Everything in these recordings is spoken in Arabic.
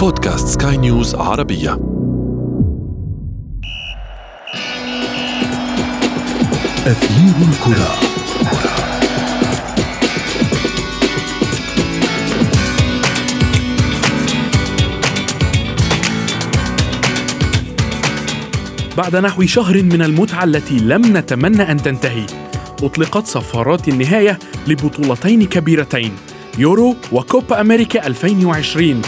بودكاست سكاي نيوز عربية. أثير الكرة. بعد نحو شهر من المتعة التي لم نتمنى أن تنتهي أطلقت صفارات النهاية لبطولتين كبيرتين يورو وكوبا أمريكا 2020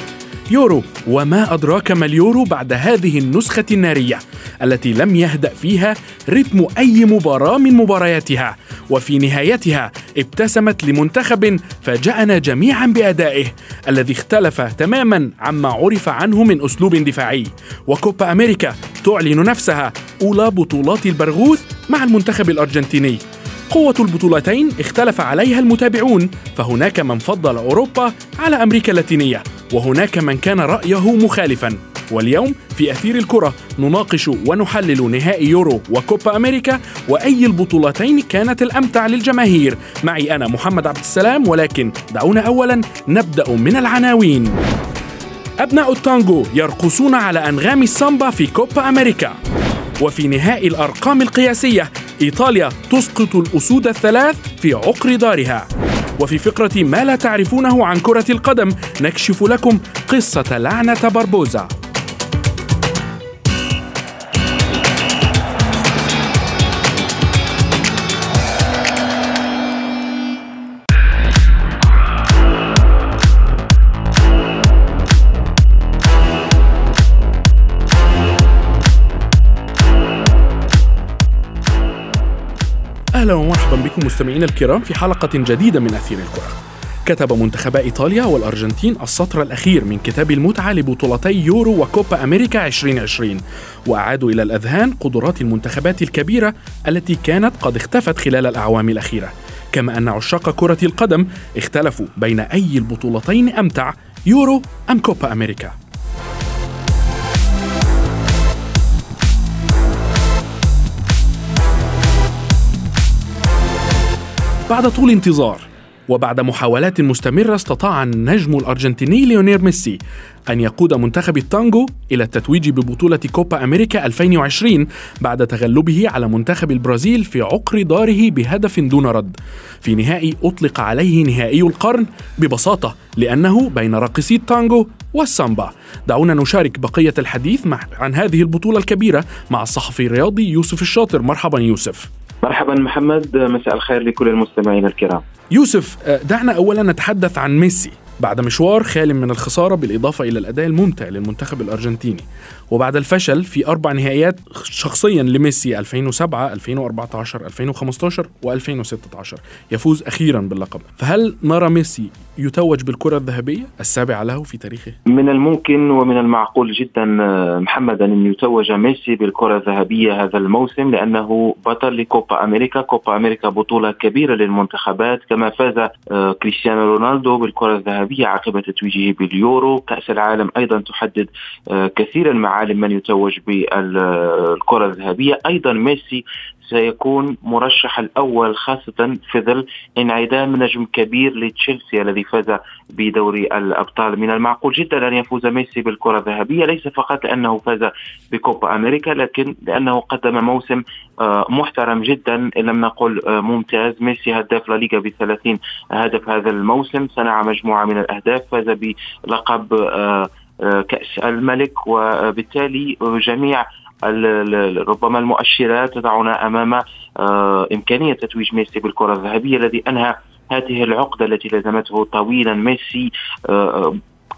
يورو وما أدراك ما اليورو بعد هذه النسخة النارية التي لم يهدأ فيها رتم أي مباراة من مبارياتها. وفي نهايتها ابتسمت لمنتخب فاجأنا جميعا بأدائه الذي اختلف تماما عما عرف عنه من أسلوب دفاعي. وكوبا أمريكا تعلن نفسها أولى بطولات البرغوث مع المنتخب الأرجنتيني. قوة البطولتين اختلف عليها المتابعون فهناك من فضل أوروبا على أمريكا اللاتينية وهناك من كان رأيه مخالفا. واليوم في أثير الكرة نناقش ونحلل نهائي يورو وكوبا أمريكا وأي البطولتين كانت الأمتع للجماهير. معي أنا محمد عبد السلام ولكن دعونا أولا نبدأ من العناوين. أبناء التانجو يرقصون على أنغام السامبا في كوبا أمريكا. وفي نهائي الأرقام القياسية إيطاليا تسقط الأسود الثلاث في عقر دارها. وفي فقرة ما لا تعرفونه عن كرة القدم نكشف لكم قصة لعنة باربوزا. أهلا ومرحبا بكم مستمعينا الكرام في حلقة جديدة من أثير الكرة. كتب منتخبا إيطاليا والأرجنتين السطر الأخير من كتاب المتعة لبطولتي يورو وكوبا أمريكا 2020 وأعادوا إلى الأذهان قدرات المنتخبات الكبيرة التي كانت قد اختفت خلال الأعوام الأخيرة. كما أن عشاق كرة القدم اختلفوا بين أي البطولتين أمتع يورو أم كوبا أمريكا. بعد طول انتظار. وبعد محاولات مستمرة استطاع النجم الأرجنتيني ليونيل ميسي أن يقود منتخب التانجو إلى التتويج ببطولة كوبا أمريكا 2020 بعد تغلبه على منتخب البرازيل في عقر داره بهدف دون رد. في نهائي أطلق عليه نهائي القرن ببساطة لأنه بين راقصي التانجو والسامبا. دعونا نشارك بقية الحديث عن هذه البطولة الكبيرة مع الصحفي الرياضي يوسف الشاطر. مرحبا يوسف. مرحبا محمد مساء الخير لكل المستمعين الكرام. يوسف دعنا اولا نتحدث عن ميسي. بعد مشوار خال من الخسارة بالإضافة إلى الأداء الممتع للمنتخب الأرجنتيني. وبعد الفشل في أربع نهائيات شخصيا لميسي 2007 2014 2015 و2016 يفوز أخيرا باللقب. فهل نرى ميسي يتوج بالكرة الذهبية السابعة له في تاريخه؟ من الممكن ومن المعقول جدا محمد أن يتوج ميسي بالكرة الذهبية هذا الموسم لأنه بطل لكوبا أمريكا. كوبا أمريكا بطولة كبيرة للمنتخبات كما فاز كريستيانو رونالدو بالكرة الذهبية عقب تتويجه باليورو. كأس العالم أيضا تحدد كثيرا معالم من يتوج بالكرة الذهبية. أيضا ميسي سيكون مرشح الأول خاصة في ظل انعدام نجم كبير لتشيلسي الذي فاز بدوري الأبطال. من المعقول جدا أن يفوز ميسي بالكرة الذهبية ليس فقط لأنه فاز بكوبا أمريكا لكن لأنه قدم موسم محترم جدا. إن لم نقل ممتاز. ميسي هداف لا ليغا ب 30 هدف هذا الموسم. صنع مجموعة من الأهداف فاز بلقب كأس الملك وبالتالي جميع ربما المؤشرات تضعنا أمام إمكانية تتويج ميسي بالكرة الذهبية الذي أنهى هذه العقدة التي لزمته طويلا. ميسي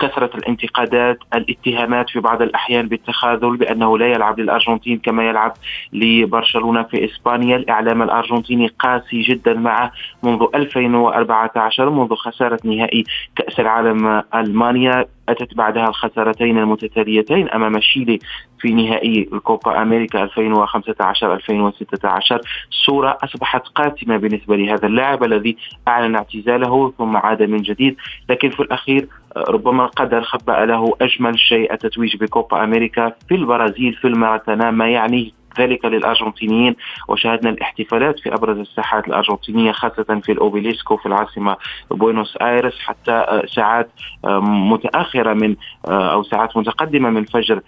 كثرة الانتقادات الاتهامات في بعض الأحيان بالتخاذل بأنه لا يلعب للأرجنتين كما يلعب لبرشلونة في إسبانيا. الإعلام الأرجنتيني قاسي جدا معه منذ 2014 منذ خسارة نهائي كأس العالم ألمانيا. أتت بعدها الخسارتين المتتاليتين أمام شيلي في نهائي الكوبا أمريكا 2015 2016 صورة أصبحت قاتمة بالنسبة لهذا اللاعب الذي أعلن اعتزاله ثم عاد من جديد. لكن في الأخير ربما القدر خبأ له أجمل شيء التتويج بكوبا أمريكا في البرازيل في الماراكانا ما يعني ذلك للأرجنتينيين وشاهدنا الاحتفالات في أبرز الساحات الأرجنتينية خاصة في الأوبيليسكو في العاصمة بوينوس آيرس حتى آه، ساعات آه، متأخرة من أو ساعات متقدمة من فجر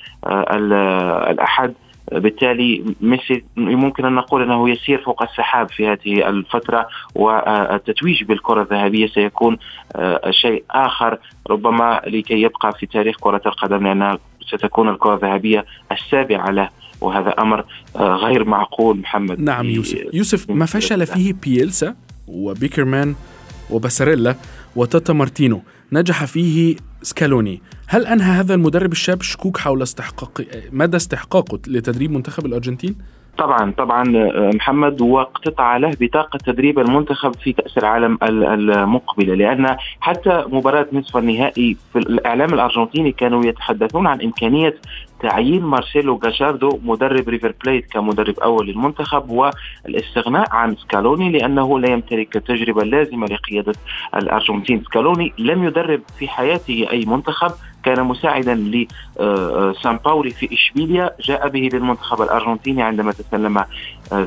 الأحد. بالتالي ميسي ممكن أن نقول إنه يسير فوق السحاب في هذه الفترة والتتويج بالكرة الذهبية سيكون آه، شيء آخر ربما لكي يبقى في تاريخ كرة القدم لأنها ستكون الكرة الذهبية السابعة له. وهذا أمر آه، غير معقول محمد. نعم يوسف. يوسف ما فشل فيه بييلسا وبيكرمان وباساريلا وتاتا مارتينو. نجح فيه سكالوني. هل أنهى هذا المدرب الشاب شكوك حول استحقاق مدى استحقاقه لتدريب منتخب الأرجنتين؟ طبعا طبعا آه، محمد واقتطع له بطاقة تدريب المنتخب في كاس العالم المقبلة لأن حتى مباراة نصف النهائي في الإعلام الأرجنتيني كانوا يتحدثون عن إمكانية تعيين مارسيلو جاشاردو مدرب ريفر بليت كمدرب أول للمنتخب والاستغناء عن سكالوني لأنه لا يمتلك التجربة اللازمة لقيادة الأرجنتين. سكالوني لم يدرب في حياته أي منتخب كان مساعدا لسان آه، باولي في إشبيليا جاء به للمنتخب الأرجنتيني عندما تسلم آه،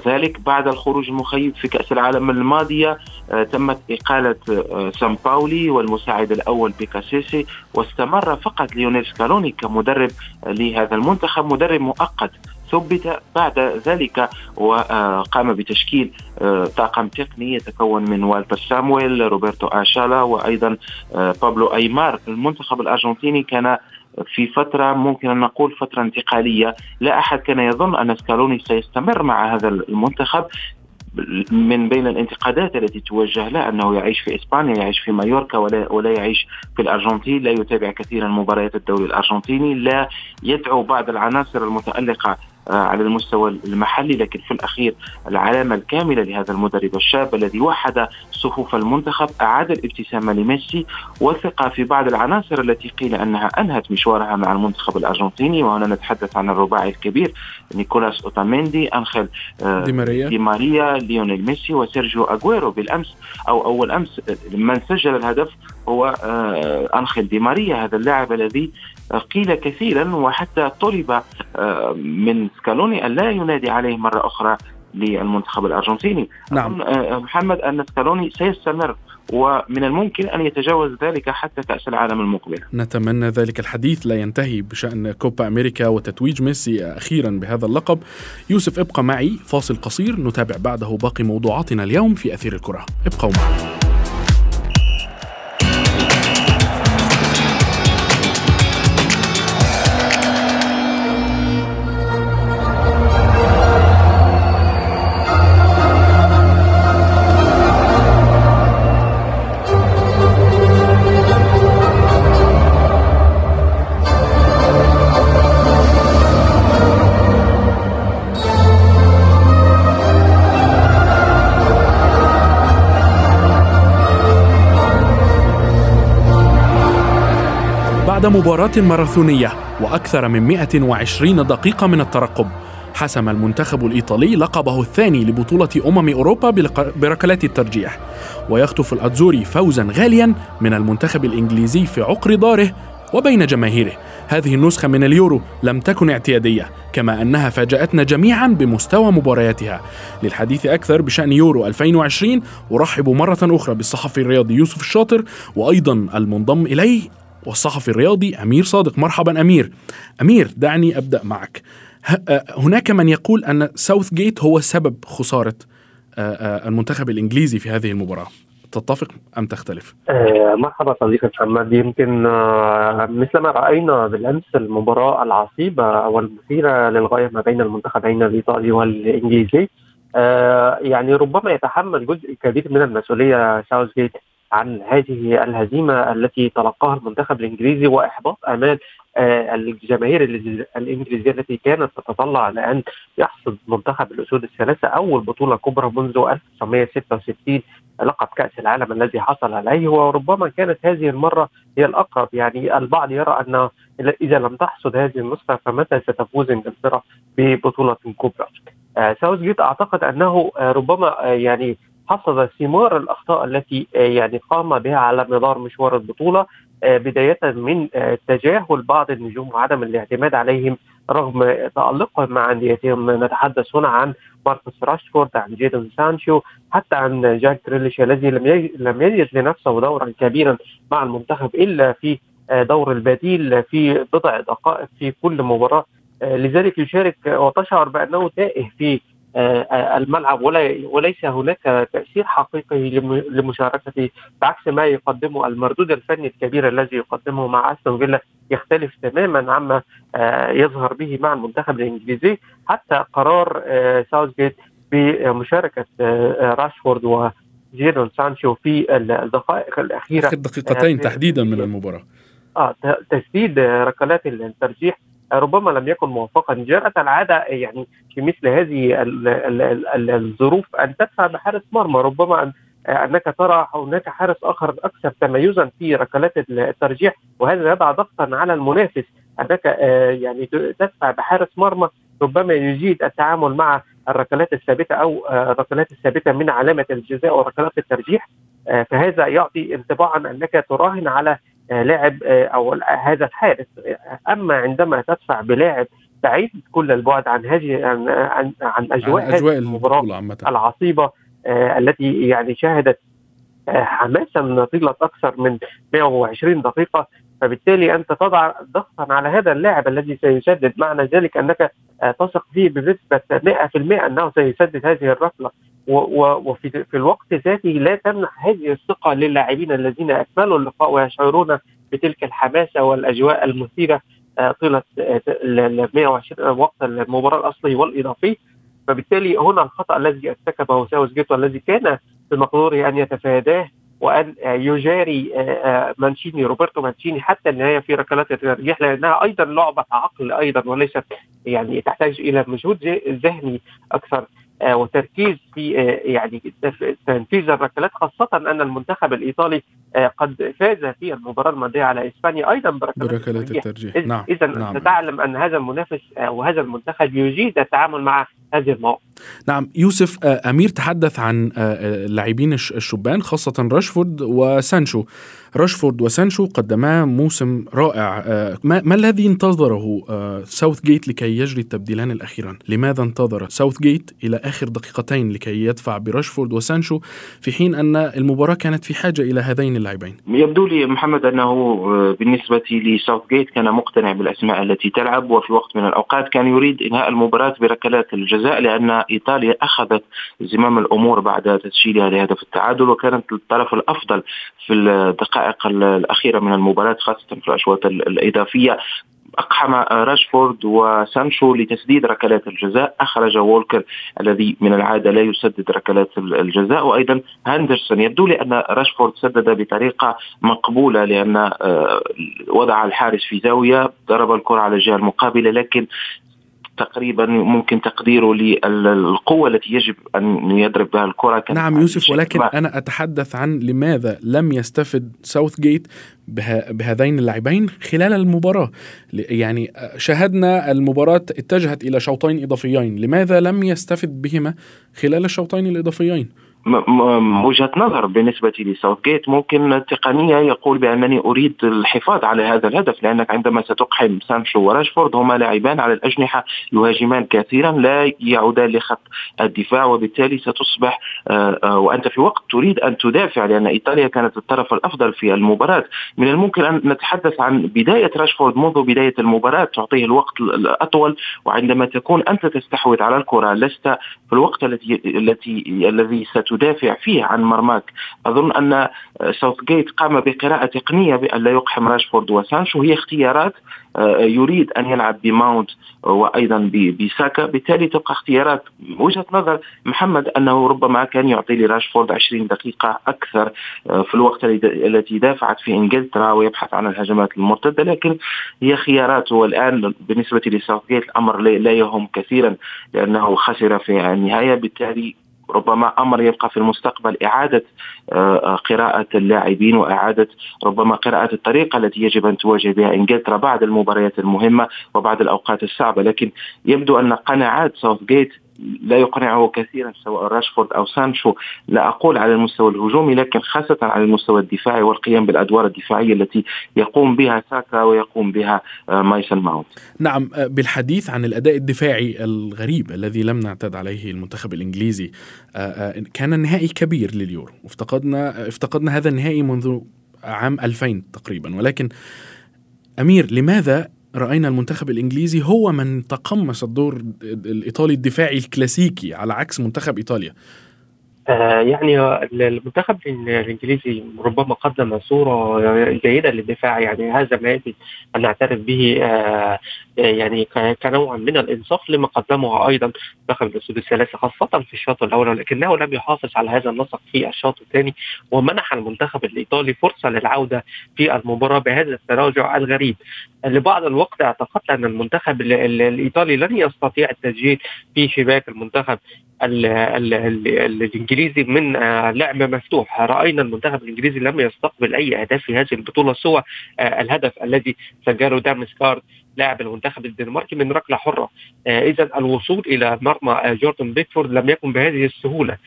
ذلك بعد الخروج المخيب في كأس العالم الماضية آه، تمت إقالة سان باولي والمساعد الأول بيكاسيسي واستمر فقط ليونيل سكالوني كمدرب لهذا المنتخب مدرب مؤقت ثبت بعد ذلك وقام بتشكيل آه، طاقم تقني يتكون من والتر سامويل روبرتو أيالا وأيضا آه، بابلو أيمار. المنتخب الأرجنتيني كان في فترة ممكن أن نقول فترة انتقالية لا أحد كان يظن أن سكالوني سيستمر مع هذا المنتخب. من بين الانتقادات التي توجه له أنه يعيش في إسبانيا يعيش في مايوركا ولا ولا يعيش في الأرجنتين لا يتابع كثيرا مباريات الدوري الأرجنتيني لا يدعو بعض العناصر المتألقة على المستوى المحلي لكن في الأخير العلامة الكاملة لهذا المدرب الشاب الذي وحد صفوف المنتخب أعاد الابتسامه لميسي وثق في بعض العناصر التي قيل أنها أنهت مشوارها مع المنتخب الأرجنتيني. وهنا نتحدث عن الرباعي الكبير نيكولاس أوتاميندي أنخيل آه، دي ماريا. دي ماريا ليونيل ميسي وسيرجيو أغويرو بالأمس أو أول أمس. من سجل الهدف هو آه، أنخيل دي ماريا هذا اللاعب الذي قيل كثيرا وحتى طلب من سكالوني أن لا ينادي عليه مرة أخرى للمنتخب الأرجنتيني. نعم. آه، محمد أن سكالوني سيستمر ومن الممكن أن يتجاوز ذلك حتى كأس العالم المقبل. نتمنى ذلك الحديث لا ينتهي بشأن كوبا أمريكا وتتويج ميسي أخيرا بهذا اللقب. يوسف ابقى معي فاصل قصير نتابع بعده باقي موضوعاتنا اليوم في أثير الكرة. ابقوا معنا. بعد مباراة ماراثونية وأكثر من 120 دقيقة من الترقب حسم المنتخب الإيطالي لقبه الثاني لبطولة أمم أوروبا بركلات الترجيح ويخطف الأتزوري فوزا غاليا من المنتخب الإنجليزي في عقر داره وبين جماهيره. هذه النسخة من اليورو لم تكن اعتيادية كما أنها فاجأتنا جميعا بمستوى مبارياتها. للحديث أكثر بشأن يورو 2020 أرحب مرة أخرى بالصحفي الرياضي يوسف الشاطر وأيضا المنضم إليه والصحفي الرياضي أمير صادق. مرحبا أمير. أمير دعني أبدأ معك. آه، هناك من يقول أن ساوث جيت هو سبب خسارة آه، آه، المنتخب الإنجليزي في هذه المباراة. تتفق أم تختلف؟ مرحبا صديقي محمد. يمكن مثل ما رأينا بالأمس المباراة العصيبة والمثيرة للغاية ما بين المنتخبين الإيطالي والإنجليزي يعني ربما يتحمل جزء كبير من المسؤولية ساوث جيت عن هذه الهزيمة التي تلقاها المنتخب الإنجليزي وإحباط امال آه، الجماهير الإنجليزية التي كانت تتطلع لأن يحصد منتخب الأسود الثلاثة أول بطولة كبرى منذ 1966 لقب كأس العالم الذي حصل عليه وربما كانت هذه المرة هي الأقرب يعني البعض يرى أن إذا لم تحصد هذه النسخة فمتى ستفوز إنجلترا ببطولة كبرى. آه ساوث جيت أعتقد أنه آه ربما آه يعني حصد ثمار الأخطاء التي آه، يعني قام بها على مدار مشوار البطولة آه، بداية من آه، تجاهل بعض النجوم وعدم الاعتماد عليهم رغم تألقهم مع أنديتهم. نتحدث هنا عن ماركوس راشفورد عن جيدون سانشو حتى عن جاك جريليش الذي لم لم يجد لنفسه دورا كبيرا مع المنتخب إلا في دور البديل في بضع دقائق في كل مباراة. لذلك يشارك وتشعر بأنه تائه في الملعب ولا وليس هناك تأثير حقيقي لمشاركته بعكس ما يقدمه المردود الفني الكبير الذي يقدمه مع أستون فيلا يختلف تماما عما آه، يظهر به مع المنتخب الإنجليزي. حتى قرار آه، ساوثجيت بمشاركة راشفورد وجيرون سانشو في الدقائق الأخيرة. آخر دقيقتين تحديدا من المباراة. آه تسديد ركلات الترجيح ربما لم يكن موفقا جرت العادة يعني في مثل هذه الظروف أن تدفع بحارس مرمى. ربما أنك ترى هناك حارس آخر أكثر تميزا في ركلات الترجيح وهذا يضع ضغطا على المنافس. أنك آه، يعني تدفع بحارس مرمى ربما يجيد التعامل مع الركلات الثابتة أو آه، الركلات الثابتة من علامة الجزاء وركلات الترجيح. آه، فهذا يعطي انطباعا أنك تراهن على لاعب آه، أو هذا الحارس أما عندما تدفع بلاعب بعيد كل البعد عن هذه عن عن, عن أجواء, عن أجواء المباراة العصيبة آه التي يعني شهدت آه حماسا طيلة أكثر من 120 دقيقة. فبالتالي أنت تضع ضغطا على هذا اللاعب الذي سيسدد. معنى ذلك أنك آه تثق فيه بنسبة 100% أنه سيسدد هذه الركلة. وفي في الوقت ذاته لا تمنح هذه الثقة للاعبين الذين أكملوا اللقاء ويشعرون بتلك الحماسة والأجواء المثيرة آه، طيلة ال 120 وقت المباراة الأصلي والإضافي. فبالتالي هنا الخطأ الذي ارتكبه ساوث جيت والذي كان بمقدوره أن يتفاداه وأن يجاري آه، آه، مانشيني روبرتو مانشيني حتى النهاية في ركلات الترجيح لأنها أيضا لعبة عقل أيضا وليست يعني تحتاج إلى مجهود ذهني أكثر. آه، وتركيز في يعني تنفيذ الركلات خاصة أن المنتخب الإيطالي قد فاز في المباراة الماضية على إسبانيا. أيضا بركلات, بركلات الترجيح نعم إذا نعم. تعلم أن هذا المنافس وهذا المنتخب يجيد التعامل مع هذه المواقف. نعم يوسف أمير تحدث عن اللاعبين الشبان خاصة راشفورد وسانشو. راشفورد وسانشو قدما موسم رائع. آه، ما, الذي انتظره آه، ساوث جيت لكي يجري التبديلان الأخيران؟ لماذا انتظر ساوث جيت إلى آخر دقيقتين لكي يدفع براشفورد وسانشو في حين أن المباراة كانت في حاجة إلى هذين اللاعبين؟ يبدو لي محمد أنه آه، بالنسبة لساوث جيت كان مقتنع بالأسماء التي تلعب وفي وقت من الأوقات كان يريد إنهاء المباراة بركلات الجزاء لأن إيطاليا أخذت زمام الأمور بعد تسجيلها لهدف التعادل وكانت الطرف الأفضل في الدقائق الأخيرة من المباراة خاصة في الأشواط الإضافية. أقحم راشفورد وسانشو لتسديد ركلات الجزاء. أخرج وولكر الذي من العادة لا يسدد ركلات الجزاء. وأيضا هاندرسون يبدو لي أن راشفورد سدد بطريقة مقبولة لأن آه، وضع الحارس في زاوية ضرب الكرة على الجهة المقابلة لكن تقريبا ممكن تقديره للقوة التي يجب أن يضرب بها الكرة نعم يوسف ولكن ما. أنا أتحدث عن لماذا لم يستفد ساوث جيت بهذين اللاعبين خلال المباراة يعني شاهدنا المباراة اتجهت إلى شوطين إضافيين لماذا لم يستفد بهما خلال الشوطين الإضافيين؟ وجهة نظر بالنسبة لساوث جيت ممكن تقنية يقول بأنني أريد الحفاظ على هذا الهدف لأنك عندما ستقحم سانشو وراشفورد هما لاعبان على الأجنحة يهاجمان كثيرا لا يعودان لخط الدفاع وبالتالي ستصبح آه، آه، وأنت في وقت تريد أن تدافع لأن إيطاليا كانت الطرف الأفضل في المباراة. من الممكن أن نتحدث عن بداية راشفورد منذ بداية المباراة تعطيه الوقت الأطول وعندما تكون أنت تستحوذ على الكرة لست في الوقت التي التي الذي ست تدافع فيه عن مرماك. أظن أن ساوث جيت قام بقراءة تقنية بأن لا يقحم راشفورد وسانشو هي اختيارات آه، يريد أن يلعب بماونت وأيضا بساكا. بالتالي تبقى اختيارات وجهة نظر محمد أنه ربما كان يعطي لراشفورد 20 دقيقة أكثر آه، في الوقت التي دافعت في إنجلترا ويبحث عن الهجمات المرتدة. لكن هي خياراته والآن بالنسبة لساوث جيت الأمر لا يهم كثيرا لأنه خسر في النهاية. بالتالي ربما أمر يبقى في المستقبل إعادة آه، قراءة اللاعبين وإعادة ربما قراءة الطريقة التي يجب أن تواجه بها إنجلترا بعد المباريات المهمة وبعد الأوقات الصعبة. لكن يبدو أن قناعات ساوث جيت لا يقنعه كثيرا سواء راشفورد أو سانشو لا أقول على المستوى الهجومي لكن خاصة على المستوى الدفاعي والقيام بالأدوار الدفاعية التي يقوم بها ساكا ويقوم بها مايسون ماونت. نعم بالحديث عن الأداء الدفاعي الغريب الذي لم نعتد عليه المنتخب الإنجليزي كان النهائي كبير لليورو وافتقدنا افتقدنا هذا النهائي منذ عام 2000 تقريبا ولكن أمير لماذا رأينا المنتخب الإنجليزي هو من تقمص الدور الإيطالي الدفاعي الكلاسيكي على عكس منتخب إيطاليا. يعني المنتخب الإنجليزي ربما قدم صورة جيدة للدفاع يعني هذا ما يجب أن نعترف به آه، يعني كنوع من الإنصاف لما قدمه أيضا منتخب الاسود الثلاثه خاصة في الشوط الأول ولكنه لم يحافظ على هذا النسق في الشوط الثاني ومنح المنتخب الإيطالي فرصة للعودة في المباراة بهذا التراجع الغريب. لبعض الوقت اعتقدت أن المنتخب الإيطالي لن يستطيع التسجيل في شباك المنتخب. الإنجليزي من آه، لعب مفتوح. رأينا المنتخب الإنجليزي لم يستقبل أي أهداف في هذه البطولة سوى آه، الهدف الذي سجله دامسكارد لاعب المنتخب الدنماركي من ركلة حرة. آه، إذا الوصول إلى مرمى جوردن بيكفورد لم يكن بهذه السهولة.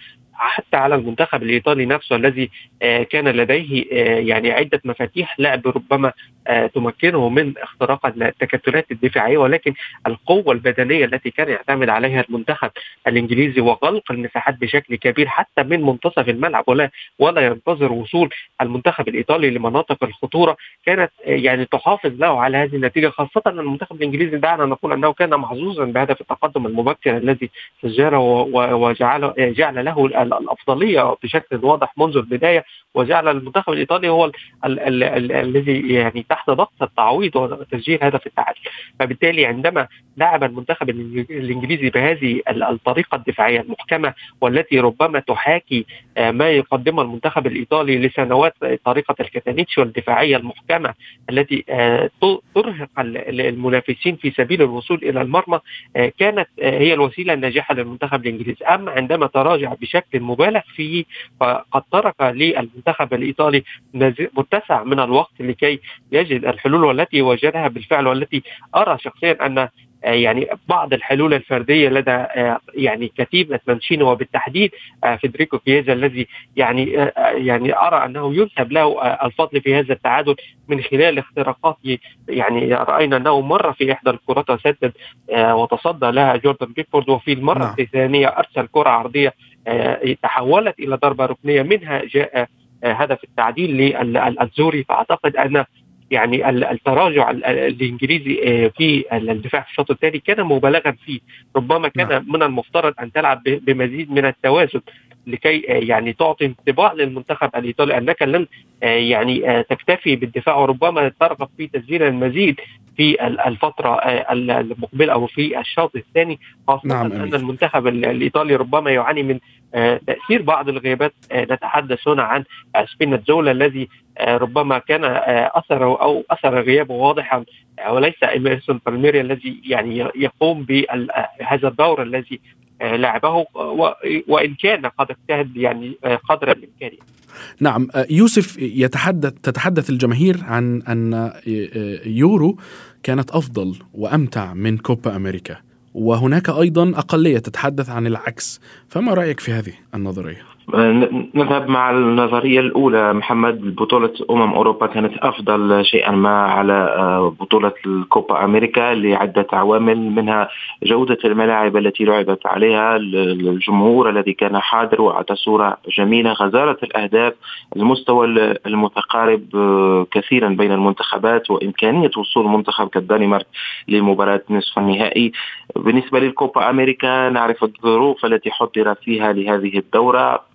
حتى على المنتخب الإيطالي نفسه الذي آه، كان لديه آه، يعني عدة مفاتيح لعب ربما آه، تمكنه من اختراق التكتلات الدفاعية ولكن القوة البدنية التي كان يعتمد عليها المنتخب الإنجليزي وغلق المساحات بشكل كبير حتى من منتصف الملعب ولا ولا ينتظر وصول المنتخب الإيطالي لمناطق الخطورة كانت يعني تحافظ له على هذه النتيجة خاصة أن المنتخب الإنجليزي دعنا نقول أنه كان محظوظا بهدف التقدم المبكر الذي سجله وجعله جعل له الأفضلية بشكل واضح منذ البداية وجعل المنتخب الإيطالي هو الذي يعني تحت ضغط التعويض وتسجيل هدف التعادل. فبالتالي عندما لعب المنتخب الإنجليزي بهذه الطريقة الدفاعية المحكمة والتي ربما تحاكي آه، ما يقدمه المنتخب الإيطالي لسنوات طريقة الكاتانيتش والدفاعيه المحكمة التي آه، ترهق المنافسين في سبيل الوصول إلى المرمى آه، كانت هي الوسيلة الناجحة للمنتخب الإنجليزي. اما عندما تراجع بشكل مبالغ فيه فقد ترك للمنتخب الإيطالي متسع من الوقت لكي يجد الحلول والتي وجدها بالفعل والتي أرى شخصيا أن آه، يعني بعض الحلول الفردية لدى آه، يعني كتيبه مانشيني وبالتحديد آه، فيدريكو كييزا الذي يعني يعني أرى أنه ينسب له الفضل في هذا التعادل من خلال اختراقات يعني رأينا أنه مر في إحدى الكرات وسدد وتصدى لها جوردن بيكفورد وفي المرة نعم. الثانية أرسل كرة عرضية تحولت إلى ضربة ركنية منها جاء هدف التعديل للزوري فأعتقد أن يعني التراجع الإنجليزي آه، في الدفاع في الشوط الثاني كان مبالغا فيه. ربما كان نعم. من المفترض أن تلعب بمزيد من التوازن. لكي آه، يعني تعطي انطباع للمنتخب الإيطالي أنك لن آه، يعني تكتفي بالدفاع وربما ترغب في تسجيل المزيد في الفترة المقبلة أو في الشوط الثاني خاصة نعم أن المنتخب الإيطالي ربما يعاني من تأثير بعض الغيابات نتحدث هنا عن سبيناتزولا الذي آه، ربما كان آه، أثره أو أثر غيابه واضحا آه، وليس ايمرسون بالميري الذي يعني يقوم بهذا الدور الذي لعبه وإن كان قد اجتهد يعني قدر الإمكان. نعم يوسف يتحدث تتحدث الجماهير عن أن يورو كانت أفضل وأمتع من كوبا أمريكا وهناك أيضا أقلية تتحدث عن العكس. فما رأيك في هذه النظرية؟ نذهب مع النظرية الأولى. محمد بطولة أمم أوروبا كانت أفضل شيئا ما على آه، بطولة الكوبا أمريكا لعدة عوامل منها جودة الملاعب التي لعبت عليها الجمهور الذي كان حاضر وأعطى صورة جميلة غزارة الأهداف المستوى المتقارب آه، كثيرا بين المنتخبات وإمكانية وصول منتخب كالدنمارك لمباراة نصف النهائي. بالنسبة للكوبا أمريكا نعرف الظروف التي حضر فيها لهذه الدورة.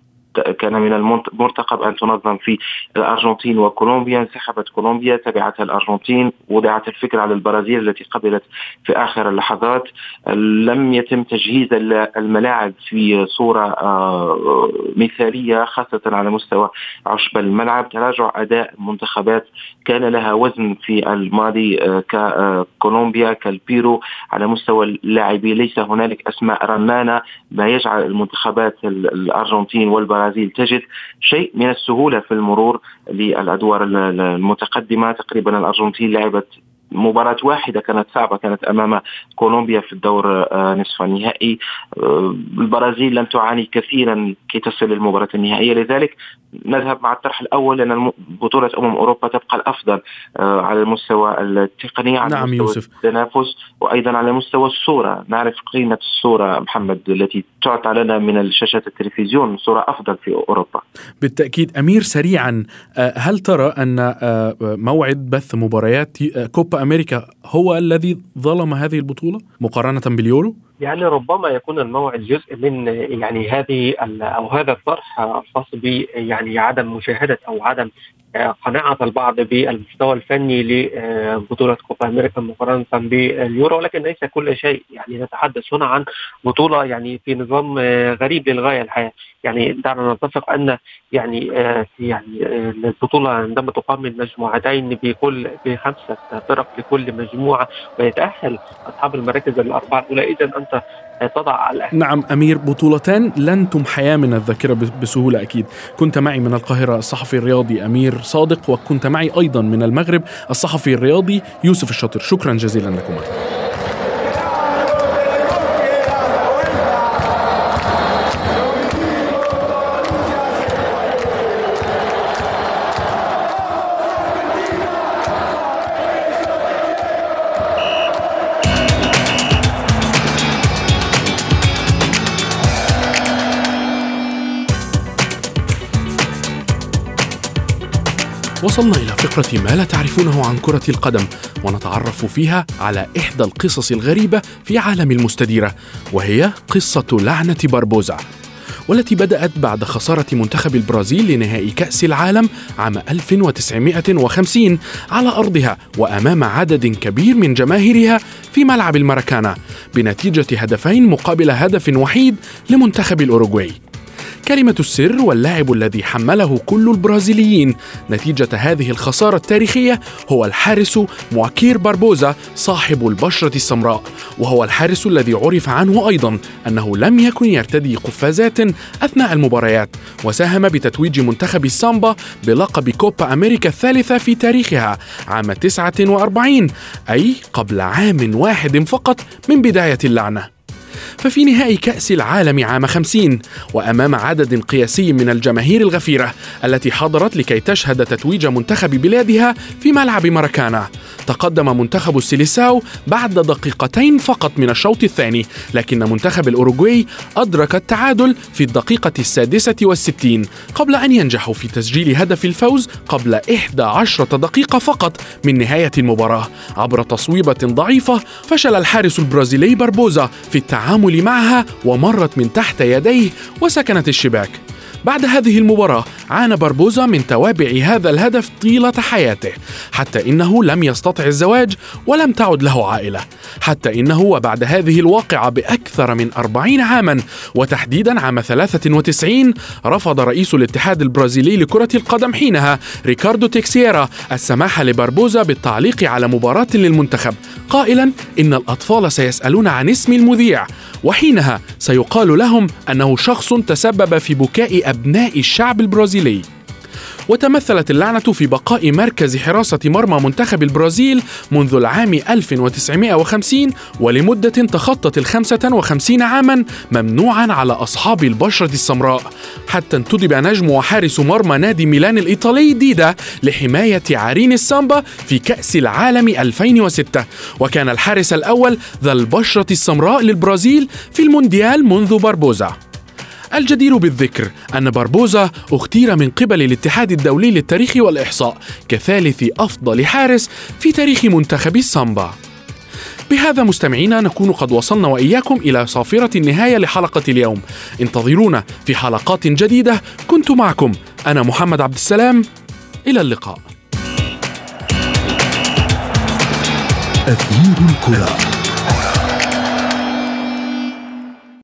كان من المرتقب أن تنظم في الأرجنتين وكولومبيا انسحبت كولومبيا تبعتها الأرجنتين وضعت الفكرة على البرازيل التي قبلت في آخر اللحظات. لم يتم تجهيز الملاعب في صورة آه، مثالية خاصة على مستوى عشب الملعب. تراجع أداء المنتخبات. كان لها وزن في الماضي آه، ككولومبيا كالبيرو. على مستوى اللاعبين ليس هنالك أسماء رنانة. ما يجعل المنتخبات الأرجنتين والبرازيل البرازيل تجد شيء من السهولة في المرور للأدوار المتقدمة. تقريبا الأرجنتين لعبت مباراة واحدة كانت صعبة كانت أمام كولومبيا في الدور آه، نصف النهائي. آه، البرازيل لم تعاني كثيرا كي تصل للمباراة النهائية. لذلك نذهب مع الطرح الأول لأن بطولة أمم أوروبا تبقى الأفضل آه، على المستوى التقني على نعم مستوى يوسف. التنافس وأيضا على مستوى الصورة. نعرف قيمة الصورة محمد التي تعطى لنا من شاشة التلفزيون صورة أفضل في أوروبا. بالتأكيد أمير سريعا هل ترى أن موعد بث مباريات كوبا أمريكا هو الذي ظلم هذه البطولة مقارنة باليورو؟ يعني ربما يكون الموعد جزء من يعني هذه أو هذا الطرح الخاص ب يعني عدم مشاهدة أو عدم قناعة البعض بالمستوى الفني لبطولة كوبا أمريكا مقارنة باليورو ولكن ليس كل شيء. يعني نتحدث هنا عن بطولة يعني في نظام غريب للغاية الحقيقة. يعني دعنا نتفق أن يعني يعني البطولة عندما تقام من مجموعتين بكل بخمسة فرق لكل مجموعة ويتأهل أصحاب المراكز الأربعة الأولى اذا أنت تضع نعم أمير بطولتان لن تمحيا من الذاكرة بسهولة أكيد. كنت معي من القاهرة الصحفي الرياضي أمير صادق وكنت معي أيضا من المغرب الصحفي الرياضي يوسف الشاطر. شكرا جزيلا لكما. وصلنا إلى فقرة ما لا تعرفونه عن كرة القدم ونتعرف فيها على إحدى القصص الغريبة في عالم المستديرة وهي قصة لعنة باربوزا والتي بدأت بعد خسارة منتخب البرازيل لنهائي كأس العالم عام 1950 على أرضها وأمام عدد كبير من جماهيرها في ملعب الماراكانا بنتيجة هدفين مقابل هدف وحيد لمنتخب الأوروغواي. كلمة السر واللاعب الذي حمله كل البرازيليين. نتيجة هذه الخسارة التاريخية هو الحارس مواكير باربوزا صاحب البشرة السمراء. وهو الحارس الذي عرف عنه أيضا أنه لم يكن يرتدي قفازات أثناء المباريات وساهم بتتويج منتخب السامبا بلقب كوبا أمريكا الثالثة في تاريخها عام 49 أي قبل عام واحد فقط من بداية اللعنة. ففي نهائي كأس العالم عام 50 وأمام عدد قياسي من الجماهير الغفيرة التي حضرت لكي تشهد تتويج منتخب بلادها في ملعب ماراكانا. تقدم منتخب السيليساو بعد دقيقتين فقط من الشوط الثاني لكن منتخب الأوروغواي أدرك التعادل في الدقيقة السادسة والستين قبل أن ينجحوا في تسجيل هدف الفوز قبل 11 دقيقة فقط من نهاية المباراة. عبر تصويبة ضعيفة فشل الحارس البرازيلي باربوزا في التعامل معها ومرت من تحت يديه وسكنت الشباك. بعد هذه المباراة عانى باربوزا من توابع هذا الهدف طيلة حياته حتى إنه لم يستطع الزواج ولم تعد له عائلة حتى إنه وبعد هذه الواقعة بأكثر من أربعين عاما وتحديدا عام 93 رفض رئيس الاتحاد البرازيلي لكرة القدم حينها ريكاردو تيكسيرا السماح لباربوزا بالتعليق على مباراة للمنتخب قائلا إن الأطفال سيسألون عن اسم المذيع وحينها سيقال لهم أنه شخص تسبب في بكاء أبناء الشعب البرازيلي. وتمثلت اللعنة في بقاء مركز حراسة مرمى منتخب البرازيل منذ العام 1950 ولمدة تخطت ال 55 عاما ممنوعا على أصحاب البشرة السمراء حتى انتدب نجم وحارس مرمى نادي ميلان الإيطالي ديدا لحماية عرين السامبا في كأس العالم 2006 وكان الحارس الأول ذا البشرة السمراء للبرازيل في المونديال منذ باربوزا. الجدير بالذكر أن باربوزا اختير من قبل الاتحاد الدولي للتاريخ والإحصاء كثالث أفضل حارس في تاريخ منتخب السامبا بهذا مستمعينا نكون قد وصلنا وإياكم إلى صافرة النهاية لحلقة اليوم. انتظرونا في حلقات جديدة. كنت معكم أنا محمد عبد السلام. إلى اللقاء. أثير الكرة.